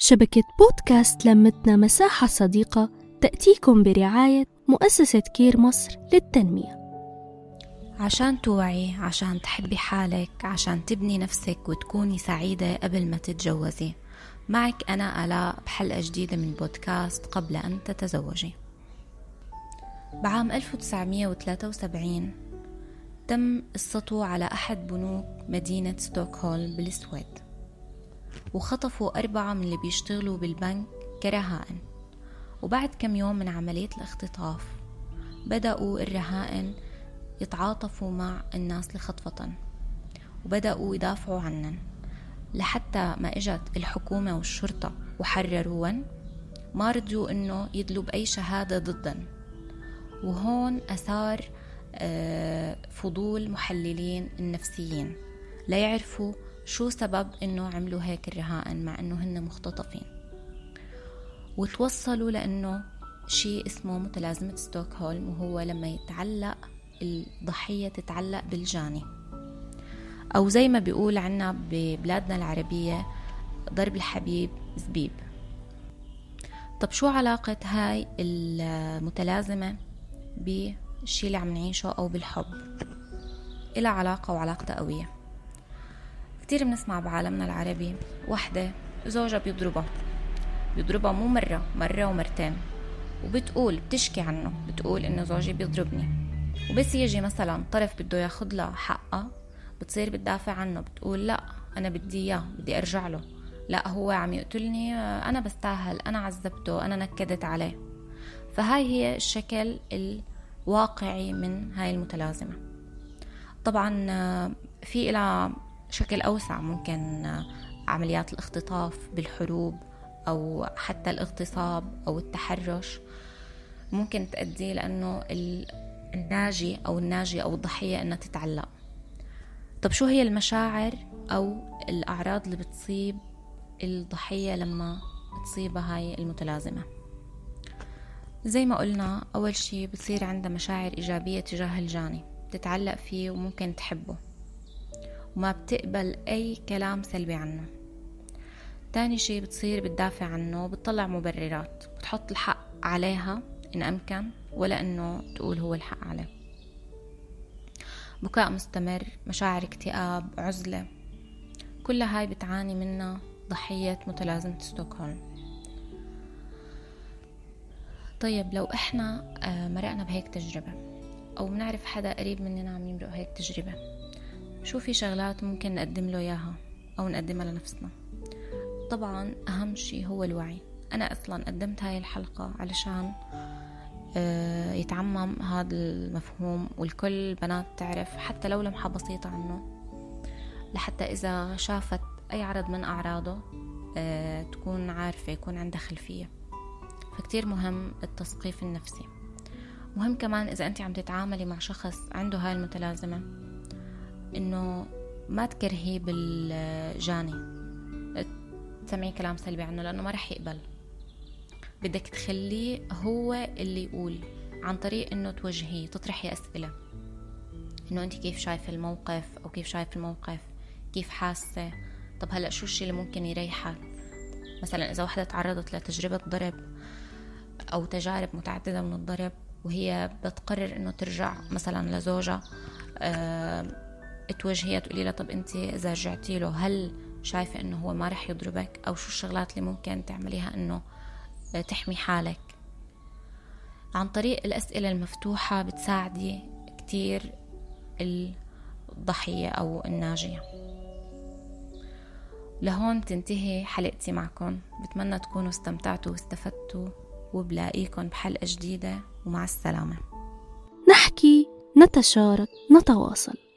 شبكة بودكاست لمتنا مساحة صديقة تأتيكم برعاية مؤسسة كير مصر للتنمية. عشان توعي عشان تحبي حالك عشان تبني نفسك وتكوني سعيدة قبل ما تتجوزي. معك أنا آلاء بحلقة جديدة من بودكاست قبل أن تتزوجي. بعام 1973 تم السطو على أحد بنوك مدينة ستوكهولم بالسويد. وخطفوا أربعة من اللي بيشتغلوا بالبنك كرهائن. وبعد كم يوم من عملية الاختطاف بدأوا الرهائن يتعاطفوا مع الناس اللي خطفتن وبدأوا يدافعوا عنن. لحتى ما إجت الحكومة والشرطة وحرروهن ما رضيوا إنه يدلوا بأي شهادة ضدن. وهون أثار آه، فضول محللين النفسيين. ليعرفوا شو سبب إنه عملوا هيك الرهائن مع إنه هن مختطفين؟ وتوصلوا لإنه شيء اسمه متلازمة ستوكهولم وهو لما يتعلق الضحية تتعلق بالجاني. أو زي ما بيقول عنا ببلادنا العربية ضرب الحبيب زبيب. طب شو علاقة هاي المتلازمة بالشي اللي عم نعيشه أو بالحب؟ إلها علاقة وعلاقة قوية. كتير بنسمع بعالمنا العربي وحدة زوجها بيضربها. بيضربها مو مرة مرة ومرتين. وبتقول بتشكي عنه. بتقول إنه زوجي بيضربني. وبس يجي مثلا طرف بده ياخد لها حقها بتصير بتدافع عنه. بتقول لا أنا بدي إياه بدي أرجع له. لا هو عم يقتلني أنا بستاهل أنا عذبته أنا نكدت عليه. فهاي هي الشكل الواقعي من هاي المتلازمة. طبعا في إلى شكل أوسع ممكن عمليات الاختطاف بالحروب أو حتى الاغتصاب أو التحرش. ممكن تؤدي لأنه الناجي أو الناجية أو الضحية أنها تتعلق. طب شو هي المشاعر أو الأعراض اللي بتصيب الضحية لما تصيبها هاي المتلازمة؟ زي ما قلنا أول شي بتصير عندها مشاعر إيجابية تجاه الجاني بتتعلق فيه وممكن تحبه. وما بتقبل أي كلام سلبي عنه. تاني شي بتصير بتدافع عنه وبتطلع مبررات. بتحط الحق عليها إن أمكن ولا إنه تقول هو الحق عليه. بكاء مستمر مشاعر اكتئاب عزلة. كل هاي بتعاني منها ضحية متلازمة ستوكهولم. طيب لو إحنا آه، مرقنا بهيك تجربة أو بنعرف حدا قريب مننا عم يمرق هيك تجربة شو في شغلات ممكن نقدم له إياها أو نقدمها لنفسنا؟ طبعا أهم شي هو الوعي. أنا أصلا قدمت هاي الحلقة علشان آه، يتعمم هذا المفهوم والكل البنات تعرف حتى لو لمحة بسيطة عنه لحتى إذا شافت أي عرض من أعراضه آه، تكون عارفة يكون عندها خلفية. فكتير مهم التثقيف النفسي. مهم كمان إذا أنت عم تتعاملي مع شخص عنده هاي المتلازمة. إنه ما تكرهيه بالجاني. تسمعي كلام سلبي عنه لأنه ما رح يقبل. بدك تخليه هو اللي يقول عن طريق إنه توجهيه تطرحي أسئلة. إنه أنت كيف شايفة الموقف أو كيف شايفة الموقف؟ كيف حاسة؟ طب هلأ شو الشي اللي ممكن يريحك؟ مثلا إذا وحدة تعرضت لتجربة ضرب أو تجارب متعددة من الضرب وهي بتقرر إنه ترجع مثلا لزوجها أه توجهيها تقولي لها طب أنت إذا رجعتي له هل شايفة إنه هو ما رح يضربك؟ أو شو الشغلات اللي ممكن تعمليها إنه تحمي حالك؟ عن طريق الأسئلة المفتوحة بتساعدي كتير الضحية أو الناجية. لهون تنتهي حلقتي معكم. بتمنى تكونوا استمتعتوا واستفدتوا وبلاقيكم بحلقة جديدة ومع السلامة. نحكي نتشارك نتواصل.